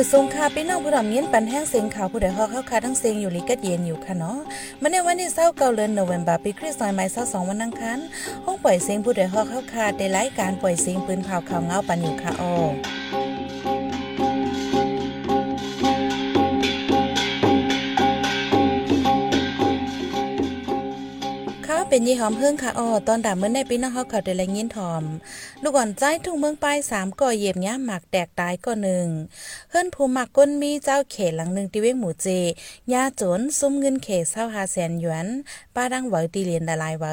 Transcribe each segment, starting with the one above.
มาส่งคาพี่น้องผู้ดำเงินปันแห้งเสียงข่าวผู้ใดฮอกเข้าคาทั้งเสียงอยู่ลิกัดเย็นอยู่ค่ะเนาะมันในวันที่เศร้าเกาเดือนโนเวมบาปีคริสต์ศักราชสองวันอังคารห้องปล่อยเสียงผู้ใดฮอกเข้าคาได้รายการปล่อยเสียงปืนเผาข่าวเงาปันอยู่ค่ะอ๋อ เป็นยี่หอมเพิ่งค่ะอ้อตอนด่าเมื่อในปีน้องเขาเขาได้แรงยินทอม ลูกอ่อนใจทุ่งเมืองไปสามก่อเหยียบย้ยหมักแตกตายก่อหนึ่งเฮิรนภูหมักก้นมีเจ้าเขตหลังหนึ่งที่เว้งหมูเจยาโจนซุ้มเงินเขตเศร้าหาแสนหยวน ป้าดังเหวตีเลียนดาลายเหว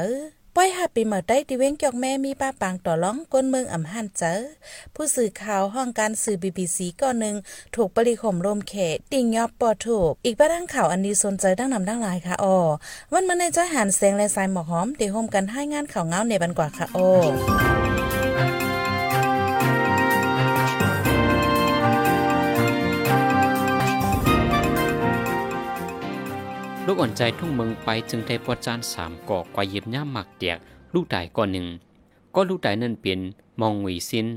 ป้อยหับปีเหมาได้ที่เว้งกอกแม่มีป้าปางต่อร้องก้นเมืองอ่ำหันเจอ ผู้สื่อข่าวห้องการสื่อบีบีซีก่อนหนึ่งถูกปริข่มรมเขตติงยอบปอถูก อีกป้าดังข่าวอันนี้สนใจดังนำดังหลายค่ะอ้อวันมันในจ้อยหันแสงและสายหมอกหอมเดี๋ยวโฮมกันให้งานข่าวเงาในบันกว่าค่ะอ้ ลูกอ่อนใจทุ่งเมืองไปจึงได้ปวจานสามกอกว่าเย็บย่ามหมักเตียก ลูกตายก่อนหนึ่ง ก็ลูกตายนั่นเป็นมองหวีซิน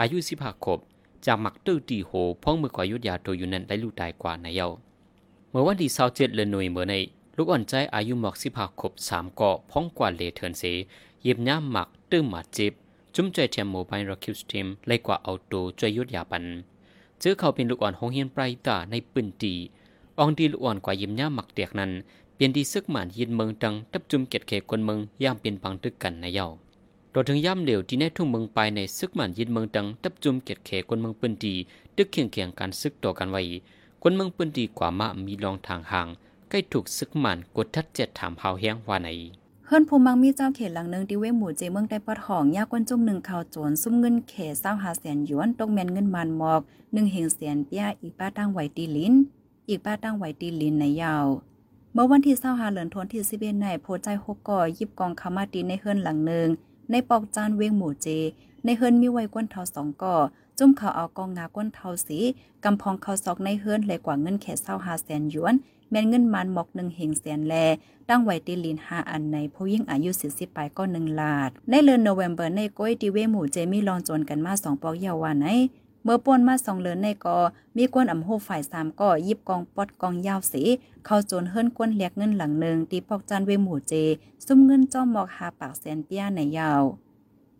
อายุสิบห้าขบจากหมักตื้อตีโหพ้องมือกว่ายุดยาตัวอยู่นั่นได้ลูกตายกว่าในเยาเมื่อวันที่เศร้าเจ็ดเลนหน่วยเมื่อในลูกอ่อนใจอายุหมอกสิบห้าขบสามกอพ้องกว่าเลเทินเสเย็บย่ามหมักตื้อหมาจ็บจุ้มใจแชมโมบายรัคิวสทีมไล่กว่าเอาตัวจวยยุดยาปันเจอเขาเป็นลูกอ่อนหงเฮียนปลายตาในปืนตี องดีลอ่อนกว่ายิ้มย่าหมักเตียกนั้นเปลี่ยนดีซึกหมานยินเมืองดังทับจุมเกียดเขกคนเมืองย่ามเป็นพังตึกกันในเย้าโดยถึงย่ำเหลวที่ในทุ่งเมืองไปในซึกหมานยินเมืองดังทับจุมเกียดเขคนเมืองปืนดีตึกเคียงเคียงการซึกต่อกันไว้คนเมืองปืนดีกว่ามามีรองทางห่างใกล้ถูกซึกหมานกดทัดเจ็ดถามเฮาแห้งว่าไหนเฮิรนภูมังมีเจ้าเขตหลังหนึ่งที่เว้หมู่เจเมืองได้ปอดหองยากกวนจุ่มหนึ่งข่าวโจรซุ่มเงินเขเศร้าหาแสนหยวนตกแมนเงินมันหมอกหนึ่งเหงแสนเปียอีป้าตั้งไหวตีลิน อีกป้าตั้งไหวตีลินในยาว เมื่อวันที่เศร้าหาเหลือนทนที่สิเบนในโพใจหกก่อยิบกองคามาตีในเฮิรนหลังหนึ่ง ในปอกจานเวงหมู่เจ ในเฮิรนมีไว้กวนเทาสองก่อ จุ่มเขาเอากองงากวนเทาสีกำพองเขาซอกในเฮิรนเลยกว่าเงินแค่เศร้าหาแสนหยวน แม่นเงินมันหมอกหนึ่งเหงแสนแล ตั้งไว้ตีลินหาอันในผู้ยิ่งอายุสี่สิบปลายก็หนึ่งลาด ในเดือนโนเวมเบอร์ในก้อยดีเวหมู่เจมีลองจนกันมาสองปอกเยาวานใน เมื่อป่วนมาสองเลือนในกอมีกวนอ่ำโหฝ่ายสามก่อยิบกองปอดกองยาวสี เข้าโจนเฮิรนกวนเลียกเงินหลังหนึ่งตีปอกจานเวหมู่เจ ซุ่มเงินจ้อมหมอกหาปากแสนเปียในยาว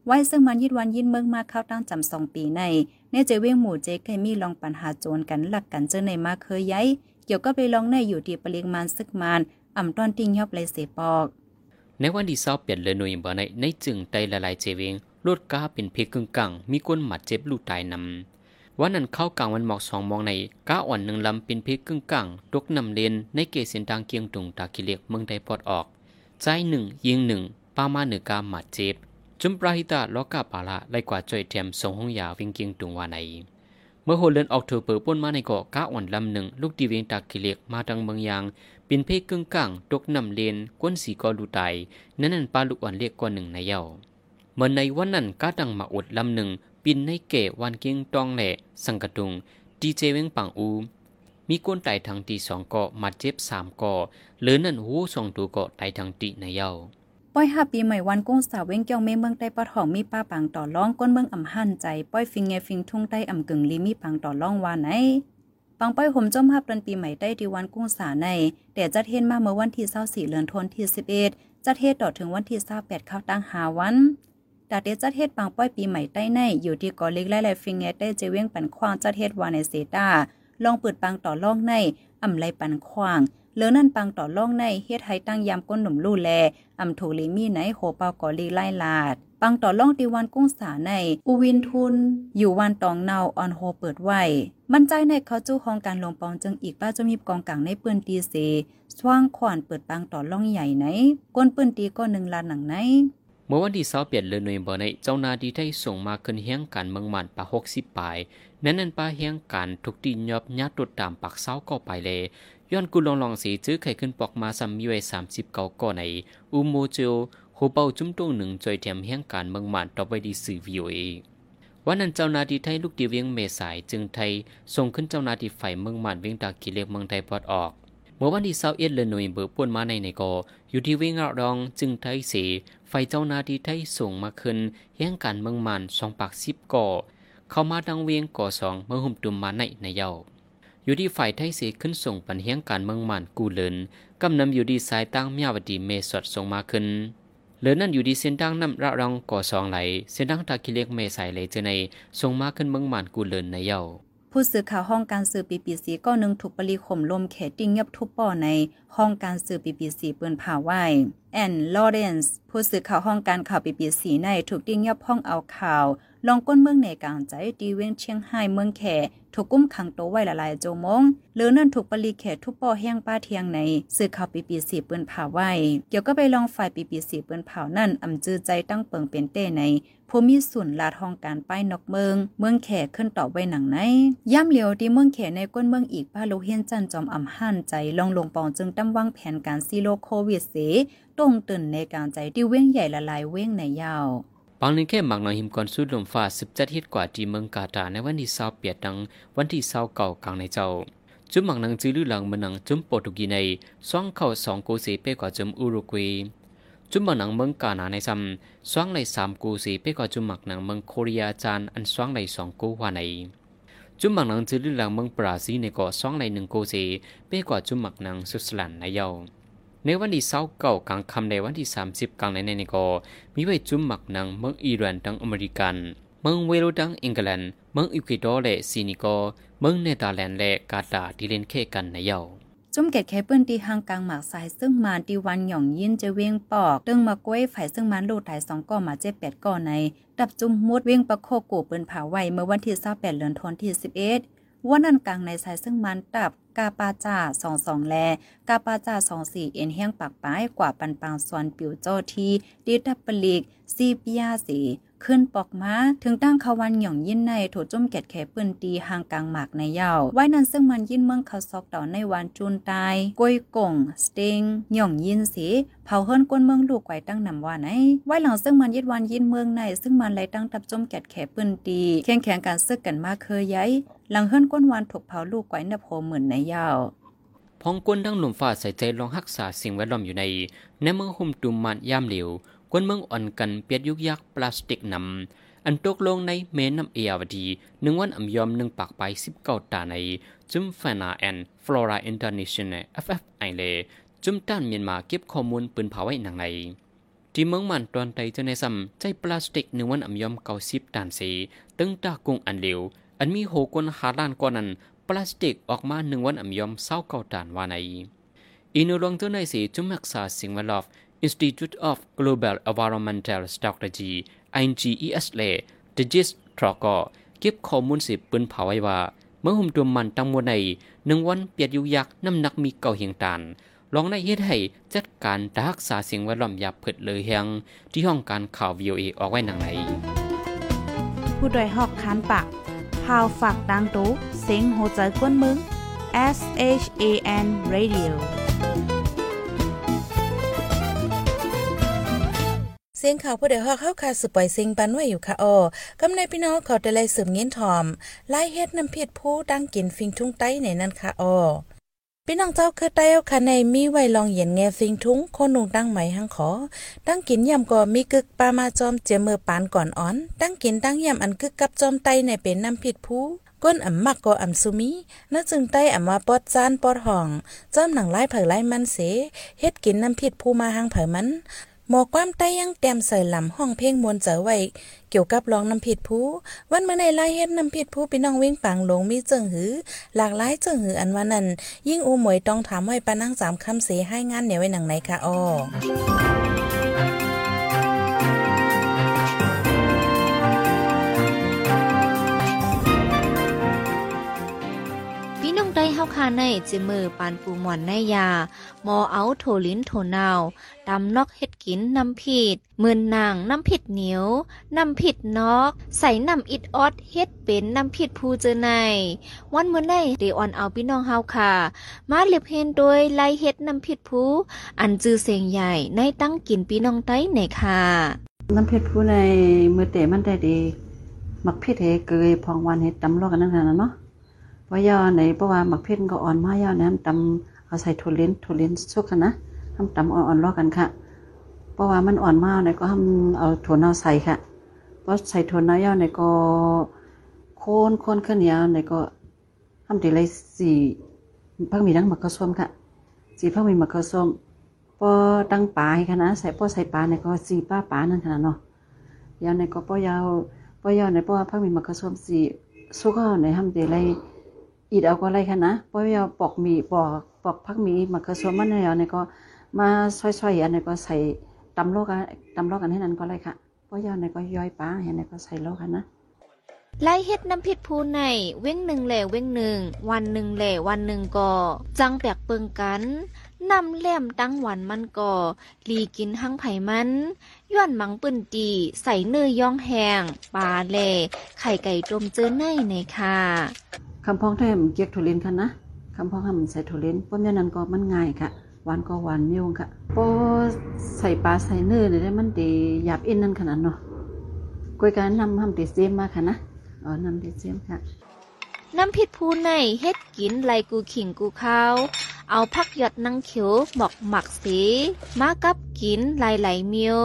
ไว้ซึ่งมันยิดวันยินเมืองมาเข้าตั้งจำสองปีในในเจเวงหมู่เจเคยมีลองปัญหาโจรกันหลักกันเจอในมาเคยย้ายเกี่ยวก็ไปลองในอยู่ที่ปริมาณซึกมานอ่ำต้อนติ้งยอบเลยเสปอก ในวันที่เศร้าเปลี่ยนเลยหน่วยบ่ในในจึงไตละลายเจเวงรถก้าเป็นเพกึ่งกลางมีก้นหมัดเจ็บลูกตายนำ วันนั้นเข้ากลางวันหมอกสองมองในก้าอ่อนหนึ่งลำป็นเพกึ่งกลางตกนำเลนในเกศเส้นทางเกียงตุงตากิเลกเมืองไดปอดออก ใจหนึ่งยิงหนึ่งป้ามาเหนึ่งกาหมัดเจ็บ จุมปราหิตาล้อกาปาละไล่กว่าจ่อยแถมส่งห้องยาวิ่งเกียงตุงวาใน เมื่อโฮเลนออกเธอเปิดป้นมาในเกาะก้าอ่อนลำหนึ่งลูกดีเวงตากิเลกมาดังเมืองยางป็นเพกกึ่งกลางตกนำเลนก้นสีกอดูไตนั่นนั่นปลาลูกอ่อนเรียกกว่าหนึ่งในเย้าเมื่อในวันนั้นก้าดังมาอดลำหนึ่ง ปินในเกวันเกียงตองแหล่สังกะตุงดีเจเวงปังอู มีก้นไตทางตีสองเกาะมาเจ็บสามเกาะหรือนั่นหูสองตัวเกาะไตทางตีในเย้าป้อยห้าปีใหม่วันกุ้งสาวเว้งเกี่ยวเมเมืองใต้ปอดหองมีป้าปังต่อร้องก้นเมืองอ่ำหั่นใจป้อยฟิงเงฟิงทุ่งใต้อ่ำกึ่งลีมีปังต่อร้องวานไหนปังป้อยห่มจมฮับตอนปีใหม่ใต้ที่วันกุ้งสาในแต่จัดเฮ็ดมาเมื่อวันที่24เดือนธันวาคมที่11จัดเฮ็ดต่อถึงวันที่28เข้าตั้งหาวัน ดาเตจัดเฮ็ดปังป้อยปีใหม่ใต้ในอยู่ที่กอเล็กและแลฟิงเงใต้เจเวียงปันขวางจัดเฮ็ดวานในเซตาลองเปิดปังต่อล่องในอ่ำไรปันขวางเหลือนั่นปังต่อล่องในเฮ็ดให้ตั้งยามก้นหนุ่มลู่แลอำถูลีมีไหนโหเปากอลีไล่ลาดปังต่อล่องตีวันกุ้งสาในอุวินทุน อยู่วันตองเนาออนโฮเปิดไว้มั่นใจในเขาจู้ของการลงปองจึงอีกป้าจะมีกองกลางในปืนตีเสสว่างขวานเปิดปังต่อล่องใหญ่ไหนก้นปืนตีก็หนึ่งลานหนังไหน มื่อวันที่เสาเปลี่ยนเลยหน่วยบ่ในเจ้านาดีได้ส่งมาขึ้นเฮียงการเมืองมันปะหกสิบปลายนั้นนั้นปะเฮียงการทุกตียอบยัดตดตามปักเสาก็ไปเลยย้อนกุลองลองสีจื้อไข่ขึ้นปอกมาซัมมีไว้สามสิบเก้าก่อในอุโมโจโฮเป่าจุ้มตรงหนึ่งจอยแถมเฮียงการเมืองมันต่อไปดีสื่อวีโอเอวันนั้นเจ้านาดีไทยลูกดีเวียงเมสายจึงไทยส่งขึ้นเจ้านาดีไฟเมืองมันเวียงตากิเลกเมืองไทยปอดออกเมื่อวันที่เสาเอ็ดเลยหน่วยเบอร์ป่วนมาในในกออยู่ที่เวียงรองจึงไทยเส ไฟเจ้านาดีไทยส่งมาขึ้นเฮียงการเมืองมันสองปากสิบก่อ เข้ามาดังเวียงก่อสองเมื่อหุ่มตุมมาในในเยาอยู่ที่ฝ่ายไทยเสีขึ้นส่งปันเฮียงการเมืองมันกูเลินกำนำอยู่ดีสายตั้งเมียวดีเมสดส่งมาขึ้นเหลือนั่นอยู่ดีเส้นดังนำระรองก่อสองไหลเส้นดังตากิเล็กเมสายเลเจในส่งมาขึ้นเมืองมันกูเลินในเยา ผู้สื่อข่าวห้องการสื่อปีปีสีก็หนึ่งถูกปรีข่มลมเขตติ้งเงียบทุบป่อในห้องการสื่อปีปีสีเปืนผ่าไหวแอนลอเรนส์ผู้สื่อข่าวห้องการข่าวปีปีสีในถูกติ้งเงียบห้องเอาข่าว ลองก้นเมืองในกลางใจดีเว้งเชียงไฮ้เมืองแขถูกกุ้มขังโตไว้ละลายโจมงหรือนั่นถูกปรีเขตทุบปอแห้งป้าเทียงในสื่อข่าวปีปีสีปืนผ่าไว้ เกี่ยวก็ไปลองฝ่ายปีปีสีปืนเผานั่นอำจือใจตั้งเปิงเป็นเต้ในผู้มีส่วนลาทองการป้ายนกเมือง เมืองแขขึ้นต่อไว้หนังไหนย่ำเหลียวที่เมืองแขในก้นเมืองอีกป้าลูกเฮียนจันจอมอ่ำหั่นใจลองลงปองจึงตั้งวางแผนการซีโรโควิดเสตรงตื่นในการใจที่เว้งใหญ่ละลายเว้งในยาว บางนึงแค่หมักหน่อยหิมก่อนสู้ลมฟ้าสิบจัดฮิตกว่าที่เมืองกาตาในวันที่เศร้าเปียดดังวันที่เศร้าเก่ากลางในเจ้า จุ่มหมักนังจื้อลือหลังมันนังจุ่มโปรตุกีในสองเข้าสองโกเสเป้กว่าจุ่มอุรุกวีจุ่มหมักนังเมืองกานาในซ้ำสองในสามโกเสเป้กว่าจุ่มหมักนังเมืองโคเรียจานอันสองในสองโกวาในจุ่มหมักนังจื้อลือหลังเมืองบราซิลในเก็สองในหนึ่งโกเสเป้กว่าจุ่มหมักนังสวิตเซอร์แลนด์ในเยา ในวันที่เศร้าเก่ากลางคำในวันที่ 30 กลางในในก็มีไว้จุ่มหมักนังเมืองอิรันดังอเมริกันเมืองเวโรดังอังกฤษเมืองอิควิดอร์และซีนิโกเมืองเนเธอร์แลนด์และกาตาที่เล่นเค่กันในเยาจุ่มเกตแค่เปิ้นที่ห่างกลางหมากสายซึ่งมาที่วันหย่องยินจะเวียงปอกตึงมาก้วยฝ่ายซึ่งมันลูดถ่ายสองก่อมาเจ็บแปดก่อในดับจุ่มมุดเวียงประโคกูเปิ้นผาไว้เมื่อวันที่28เดือนธันวาคมที่11วันนั้นกลางในสายซึ่งมันตับกาปาจ่าสองสองแล กาปาจ่าสองสี่เอ็นแห้งปากป้ายกว่าปันปางสวนปิวโจทีดิทับปลิกซีปิยาสีขึ้นปอกมาถึงตั้งขวันหย่องยินในโถจุ่มแกดแขปืนตีห่างกลางหมากในเยาไว้นั้นซึ่งมันยินเมืองเขาซอกต่อในวันจูนตายกวยกงสติงหย่องยินสีเผาเฮิรนก้นเมืองลูกไว้ตั้งนำว่าไหนไว้หลังซึ่งมันยิดวันยินเมืองใน ซึ่งมันไหลตั้งตับจุ่มแกดแขปืนตีแข่งแข่งการซึกกันมาเคยย้ายหลังเฮิรนก้นวันถูกเผาลูกไว้นโพเหมือนในยาพองกวนดั้งหนุ่มฟ้าใส่ใจลองรักษาสิ่งแวดล้อมอยู่ใน ในเมืองหุ่มตุมมันย่ามเหลวกวนเมืองอ่อนกันเปียดยุกยักพลาสติกนำอันตกลงในเมน้ำเอียวดีหนึ่งวันอ่ำยอมหนึ่งปากไปสิบเก้าตาใน จุมฟนาแอนฟลอราอินเตอร์เนชั่นแนล FFI เลจุมต้านเมียนมาเก็บข้อมูลปืนเผาไว้หนังในที่เมืองมันตอนใดจะในซ้ำใจพลาสติกหนึ่งวันอ่ำยอมเก้าสิบตันสีตึงตากุงอันเหลวอันมีโหกวนหาล้านกว่านั้น พลาสติกออกมาหนึ่งวันอ่ำยอมเศร้าเก่าตานว่าในอินุลงตัวในสีจุมักษาสิ่งแวดล้อม Institute of Global Environmental Strategy IGES เลดิจิสทรอกเก็บข้อมูลสิบปืนเผาไว้ว่า เมื่อหุ่มตัวมันตั้งมวลในหนึ่งวันเปียดยุยักน้ำหนักมีเก่าเฮียงตานลองในเฮ็ดให้จัดการรักษาสิ่งแวดล้อมอย่าเผิดเลยเฮียงที่ห้องการข่าว VOA ออกไว้หนังไหนผู้โดยหอกคันปาก พาวฝากดังตู้เซ็งโหใจกวนมึง S H A N Radio เสียงข่าวผู้ใดฮอกเข้าคาสืบปล่อยเสียงปันไว้อยู่ค่ะออกำในพี่น้องเขาแต่ไลสืบเงี้ยนถอมไล่เฮ็ดน้ำเพียดผู้ดังกินฟิงทุ่งไต้ในนั้นค่ะออ พี่น้องเจ้าคือไต้เอาค่ะในมีไว้ลองเย็นแงฟิงทุ้งคนนุงตั้งไหมหังขอ ตั้งกินยำก็มีกึกปลามาจอมเจมือปานก่อนอ่อน ตั้งกินตั้งยำอันกึกกับจอมไตในเป็นน้ำผิดผู้ก้นอ่ำมักก็อ่ำซุมีน่าจึงใต้อ่ำมาปอดจานปอดห่อง จอมหนังไล่เผยไล่มันเสเฮ็ดกินน้ำผิดผู้มาหังเผยมัน หมอความใต้ยังแต้มใส่ลำห้องเพลงมวลเจอไว้ เกี่ยวกับร้องน้ำผิดผู้วันเมื่อในไล่เฮ็ดน้ำผิดผู้พี่น้องวิ่งปังลงมีเจิงหือ หลากหลายเจิงหืออันว่านั้น ยิ่งอูหมวยต้องถามไว้ปานั่งสามคำเสียให้งานเหนียวไว้หนังไหนคะอ้อ ในจิมือปานปูหมอนในยา มอเอาโถลิ้นโถนาวตำนอกเฮ็ดกินน้ำผิดมืนนางน้ำผิดเหนียวน้ำผิดนอก ใส่น้ำอิดออดเฮ็ดเป็นน้ำผิดผู้เจอใน วันเมื่อได้เดออนเอาพี่น้องเฮาค่ะ มาเลียบเห็นโดยไล่เฮ็ดน้ำผิดผู้อันจือเสียงใหญ่ในตั้งกินพี่น้องไต้ในค่ะน้ำผิดผู้ในมือเตะมันได้ดีมักพิษเฮเกยพองวันเฮ็ดตำลอกกันนั่นน่ะเนาะ ว่ายอในเพราะว่าหมักเพชรก็อ่อนมากยอนั้นตำเอาใส่ถั่วลิ้นถั่วลิ้นสุกกันนะทำตำอ่อนๆรอกันค่ะ เพราะว่ามันอ่อนมากในก็ทำเอาถั่วเน่าใส่ค่ะเพราะใส่ถั่วเน่ายอในก็โคนโคนขึ้นยาวในก็ทำตีไรสี่พักมีดังมักกระส้มค่ะสีพักมีมักกระส้มพอดังปลาให้คณะใส่ป้อใส่ปลาในก็สีป้าปลานั่นขนาดเนาะยาวในก็ป้อยาวป้อยาวในป้อพักมีมักกระส้มสีสู้ก็ในทำตีไร อีดเอาก็ไรค่ะนะป้อยาวปอกมีปอกปอกพักมีมักกระส้มมันในยาวในก็มาซอยๆอันในก็ใส่ตำโลกันตำโลกันให้นั้นก็ไรค่ะป้อยาวในก็ย่อยปลาเห็นในก็ใส่โลกันนะไล่เฮ็ดน้ำผิดผู้ในเว้งหนึ่งแหล่เว้งหนึ่งวันหนึ่งแหล่วันหนึ่งก่อจังแปลกเปิงกันนำแหลมตั้งหวันมันก่อลีกินหั่งไผ่มันย้อนมังปืนตีใส่เนื้อย่องแหงปลาแหล่ไข่ไก่ต้มเจอในในค่ะ คำพ้องแท้มเกียกทุเรียนค่ะนะคำพ้องทำใส่ทุเรียนป้อมยานั้นก็มันง่ายค่ะหวานก็หวานเมียวค่ะพอใส่ปลาใส่เนื้อเนี่ยได้มันดีหยาบอินนั่นขนาดเนาะกวยการนำทำตีเสียมมาค่ะนะอ๋อนำตีเสียมค่ะน้ำผิดผู้ในเฮ็ดกินไลกูขิงกูข้าวเอาพักหยดนังเขียวหมอกหมักสีมากับ กินหลไหลมียว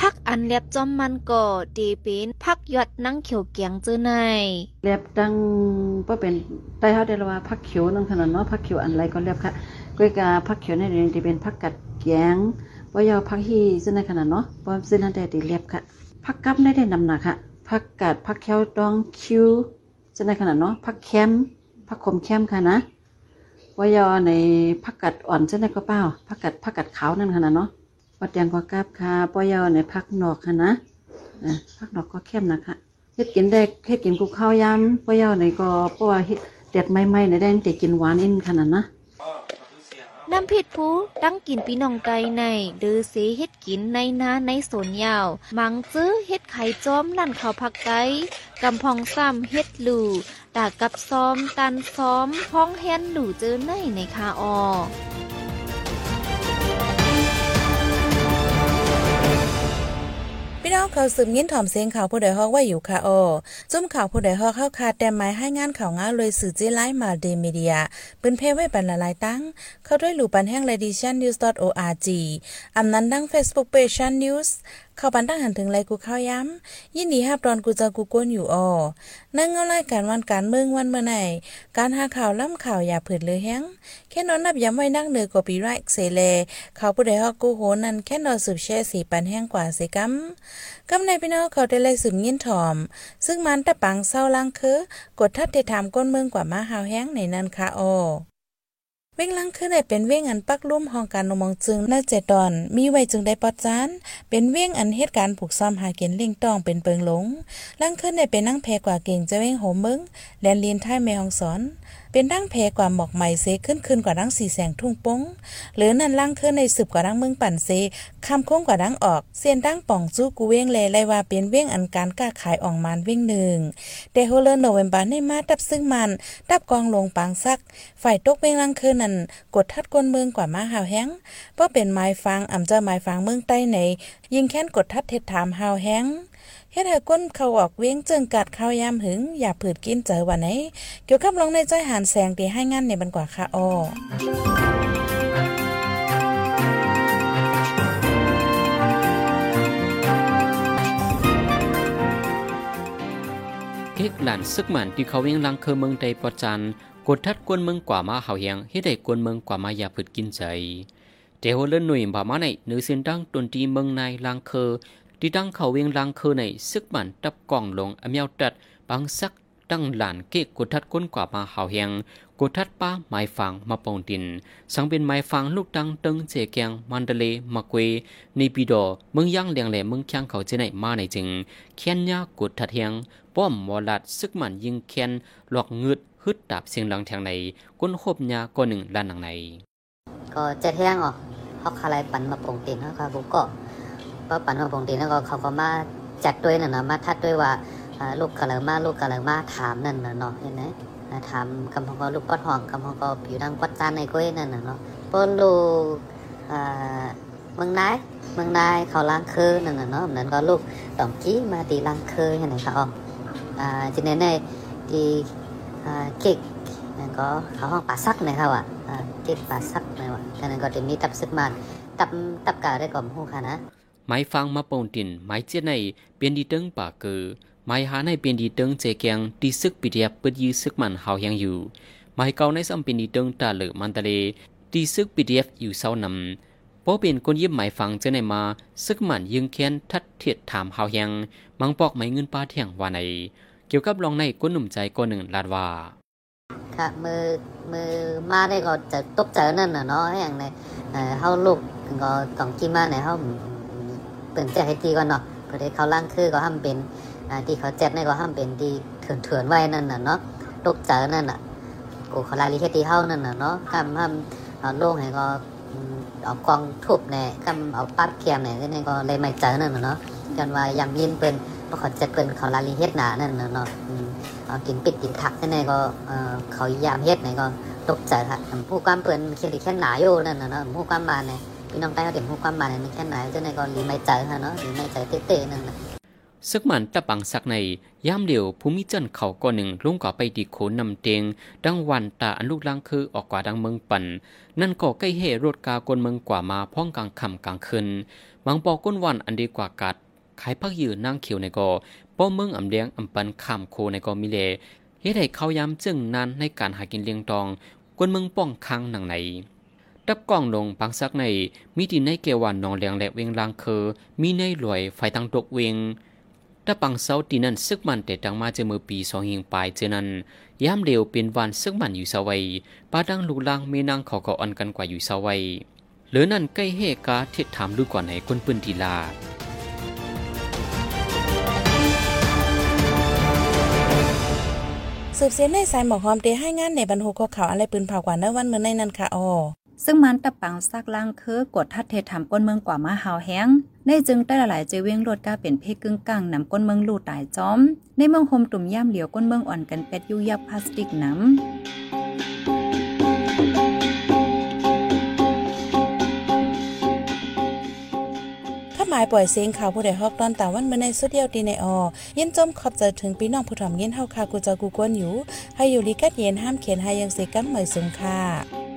พักอันเล็บจอมมันก่อตีเป็นพักหยดนั่งเขียวเกียงเจอในเรียบดังก็เป็นใต้เขาได้ลว่าพักเขียวนั่นขนาดเนาะพักเขียวอันไรก็เรียบค่ะกวยกาพักเขียวในเรียนที่เป็นพักกัดแกงว่ายาวพักฮีซึ่งในขนาดเนาะเพราะซึ่งนั่นแต่ตีเรียบค่ะพักกับได้ได้นำหนักค่ะพักกัดพักเขียวดองคิวซึ่งในขนาดเนาะพักแคมพักคมแคมค่ะนะว่ายอในพักกัดอ่อนซึ่งในก็เป้าพักกัดพักกัดขาวนั่นขนาดเนาะ วัดแดงก็กราบค่ะปอยอในพักนอกค่ะนะอะพักนอกก็เข้มนะคะเฮ็ดกินได้เฮ็ดกินกูข้าวยำพ่อยาวในก็เพราะว่าเฮ็ดเด็ดใหม่ๆในได้แต่กินหวานอินขนาดนะน้ำผิดผู้ตั้งกินปีน้องไก่ในเดือเสเฮ็ดกินในนาในสวนยาว มังซื้อเฮ็ดไข่จอมลั่นเขาพักไก่กำพองซ้ำเฮ็ดหลู่ตากับซ้อมตันซ้อมพ้องแฮนหลู่เจอในในคาออ พี่น้องเขาสืบยินถ่อมเสียงข่าวผู้ใดฮอกว่าอยู่ค่ะออจุ่มข่าวผู้ใดฮอกเข้าคาแต่หมายให้งานข่าวงาเลยสื่อจีไลฟ์มาเดมีเดียปืนเพไว้ปันละลายตั้ง เข้าด้วยหลู่ปันแห้งเลดิชันนิวส์ org อำนั้นดัง Facebook page Shan news เข้าปันตั้งหันถึงไรกูเข้าย้ำยินดีฮับตอนกูจะกูก้นอยู่ออนั่งเงารายการวันการเมืองวันเมื่อไหนการหาข่าวล้ำข่าวอย่าเผิดเลยแฮงแค่นอนนับย้ำไว้นั่งเหนือกว่าปีไรเสเลข่าผู้ใดฮอกกูโหนั่นแค่นอนสืบแช่สีปันแห้งกว่าเสกัมกำในพี่น้องเขาได้เลยสืบยินถ่อม ซึ่งมันแต่ปังเศร้าลังคือกดทัดเทถามก้นเมืองกว่ามาหาวแห้งในนั้นค่ะโอ เว้งลังคือได้เป็นเว้งอันปักลุ่มห้องการนมองจึงน่าเจดอน มีไว้จึงได้ปอดจานเป็นเว้งอันเหตุการณ์ผูกซ้อมหาเกียนลิงต้องเป็นเปิงหลงลังคือได้เป็นนั่งแพกว่าเก่งจะเว้งโหมเมืองแลนลีนท้ายแม่ห้องสอน เป็นดั้งแพกว่าหมอกใหม่เซขึ้นขึ้นกว่าดั้งสีแสงทุ่งปงหรือนั่นล่างขึ้นในสืบกว่าดั้งเมืองปั่นเซคำโค้งกว่าดั้งออกเสียนดั้งป่องจู้กูเว้งแลไลว่าเป็นเว้งอันการกล้าขายออกมานเว้งหนึ่งแต่โฮเลอร์โนเวมบาในมาดับซึ่งมันดับกองลงปางซัก ฝ่ายตกเว้งล่างขึ้นนั่นกดทัดก้นเมืองกว่ามาหาวแห้งเพราะเป็นไม้ฟางอ่ำเจ้าไม้ฟางเมืองใต้ในยิงแค้นกดทัดเท็ดถามหาวแห้งเฮ็ดให้ก้นเขาออกเว้งจึงกัดข้าวยามหึง อย่าผืดกินเจอวันไหน เกี่ยวกับลงในใจหานแสงที่ให้งานในบันกว่าค่ะอ้อเอกหลานซึกหมันที่เขาเวียงลังเคอเมืองใดปอจันกดทัดกวนเมืองกว่ามาเฮาเฮียงเฮ็ดให้กวนเมืองกว่ามาอย่าพึดกินใจแต่โหเล่นหน่วยบ่ามาในเนื้อเส้นดังตนตีเมืองในลังเคอ ที่ดังเขาเวียงลังเคอในซึกหมันตับกล่องลงอเมียวตัดบางสักดังหลานเกะกดทัดก้นกว่ามาเฮาเฮียงกดทัดป้าไม้ฟางมาปองดินสังเป็นไม้ฟางลูกดังตึงเจแกงมันเดเลมะเกวในปีดอมืองย่างเลียงแหลเมือง kyang เขาเจไหนมาในจึงเคียนยากดทัดเฮียงป้อมหมอลัดซึกมันยิงแคนหลอกเงืดฮึดดาบเสียงหลังแทงในก้นโคบยาก้อนหนึ่งล้านหนังในก็เจะแท่งออกเขาคาไรปันมาปงตีนเขาค่ะบุกก็ ก็ปั่นมาปงตีนแล้วก็เขาก็มาจัดด้วยน่ะเนาะมาทัดด้วยว่าลูกกะเหลมาลูกกะเหลมาถามนั่นน่ะเนาะเห็นไหมถามกำพองก็ลูกก้อนห้องกำพองก็อยู่ดังกัดจานในก้อยนั่นน่ะเนาะปนลูกอ่าเมืองนายเมืองนายเขาล้างเคอนั่นน่ะเนาะนั่นก็ลูกตอมกี้มาตีล้างเคอเห็นไหมคะอ๋ออ่าจีเนในตีอ่าเก๊กนั่นก็เขาห้องป่าซักนะครับอะอ่าเก็บป่าซักนะว่ะนั้นก็จะมีตับซึกมันตับตับกาได้ก่อมหูค่ะนะ ไม้ฟางมาปองดินไม้เจียในเปลี่ยนดีเตึงป่าเกือหมายหาในเป็นดีเติงเจแกงตีซึกปิเดียบเปิดยื้อซึกมันเฮายังอยู่หมายเก่าในซ้ำเป็นดีเติงตาเหลือมันตะเลตีซึกปิเดียบอยู่เศร้านำเพราะเป็นคนเยี่ยมหมายฟังเจในมาซึกมันยึงแค้นทัดเทียดถามเฮายังมังปอกไหมเงินป้าเที่ยงว่าในเกี่ยวกับลองในก้นหนุ่มใจก้นหนึ่งลาดว่าค่ะมือมือมาได้ก็จะตกใจนั่นน่ะเนาะอย่างในเออเฮาลูกก็ต้องกินมาในเฮา เปิ่นใจให้ตีก่อนเนาะเพื่อให้เขาล่างคือก็ห้ามเป็นอ่าที่เขาเจ็บในก็ห้ามเป็นที่เถื่อนเถื่อนๆไว้นั่นน่ะเนาะตกใจอนั่นน่ะกูเขาลายลิเฮตีเฮานั่นน่ะเนาะกำห้ามเอาโล่งให้ก็เอากองทุบแน่กำเอาปัดเคียมแน่นี่ก็เลยไม่เจอนั่นน่ะเนาะจนว่ายำยินเปิ้นเพราะเขาเจ็บเปิ้นเขาลายลิเฮ็ดหนานั่นน่ะเนาะอืมเอากินปิดกินถักที่ไหนก็เออเขายามเฮ็ดไหนก็ตกใจค่ะผู้ความเปิ้นเขียนแค่หนาอยู่นั่นน่ะเนาะผู้ความมาเนี่ย พี่น้องใต้เขาเห็นผู้ความมาเนี่ยแค่ไหนจังไหนก็รีไม่ใจค่ะเนาะรีไม่ใจเตะๆนั่นน่ะซึกมันตะปังสักในยามเดียวภูมิจันทร์เขาก่อนหนึ่งลุงก่อไปดีโขนนำเตียงดังวันตาอันลูกลังคือออกกว่าดังเมืองปันนั่นก็ใกล้เหรถกากนเมืองกว่ามาพ้องกลางคำกลางคืนหวังปอก้นวันอันดีกว่ากัดขายพักยืนนั่งเขียวในก่อป้อเมืองอำเลี้ยงอำปันข้ามโคในกอมิเลเฮ็ดให้เขายามจึงนานในการหากินเลี้ยงตองกวนเมืองป้องคังหนังไหน ดับกล้องลงปังสักในมีดินในเกวันนองเลียงและเวงลางเคอมีในหลวยไฟตังตกเวงถ้าปังเสาตีนั้นซึกมันแต่ดังมาเจอมือปีสองหิงปลายเจอนั้นยามเดียวเป็นวันซึกมันอยู่สวัยปาดังลูกลางเมนางเขาก็อ่อนกันกว่าอยู่สวัยเหลือนั่นใกล้เฮกาเทิดถามดูก่อนให้คนปืนทีลาสืบเสียนในสายหมอกหอมเตให้งานในบรรทุกข่าวอะไรปืนเผากว่าเนื้อวันเมื่อในนั้นค่ะอ๋อ ซึ่งมันตะปังซักล่างคือกดทัดเทถามก้นเมืองกว่ามาหาวแห้งในจึงได้หลายเจเวียงรถก้าเป็นเพกึ่งกลางนำก้นเมืองลู่ตายจอม ในเมืองโฮมตุ่มย่ำเหลียวก้นเมืองอ่อนกันเป็ดยุยับพลาสติกน้ำถ้าหมายปล่อยเสียงข่าวผู้ใดฮอกตอนตาวันเมื่อในสุดเดียวตีในออยินจมขอบใจถึงพี่น้องผู้ถ่อมเย็นเฮาค่ะกูจะกูกวนอยู่ ให้อยู่ลีกัดเย็นห้ามเขียนให้ยังเสกันเหมยสูงค่ะ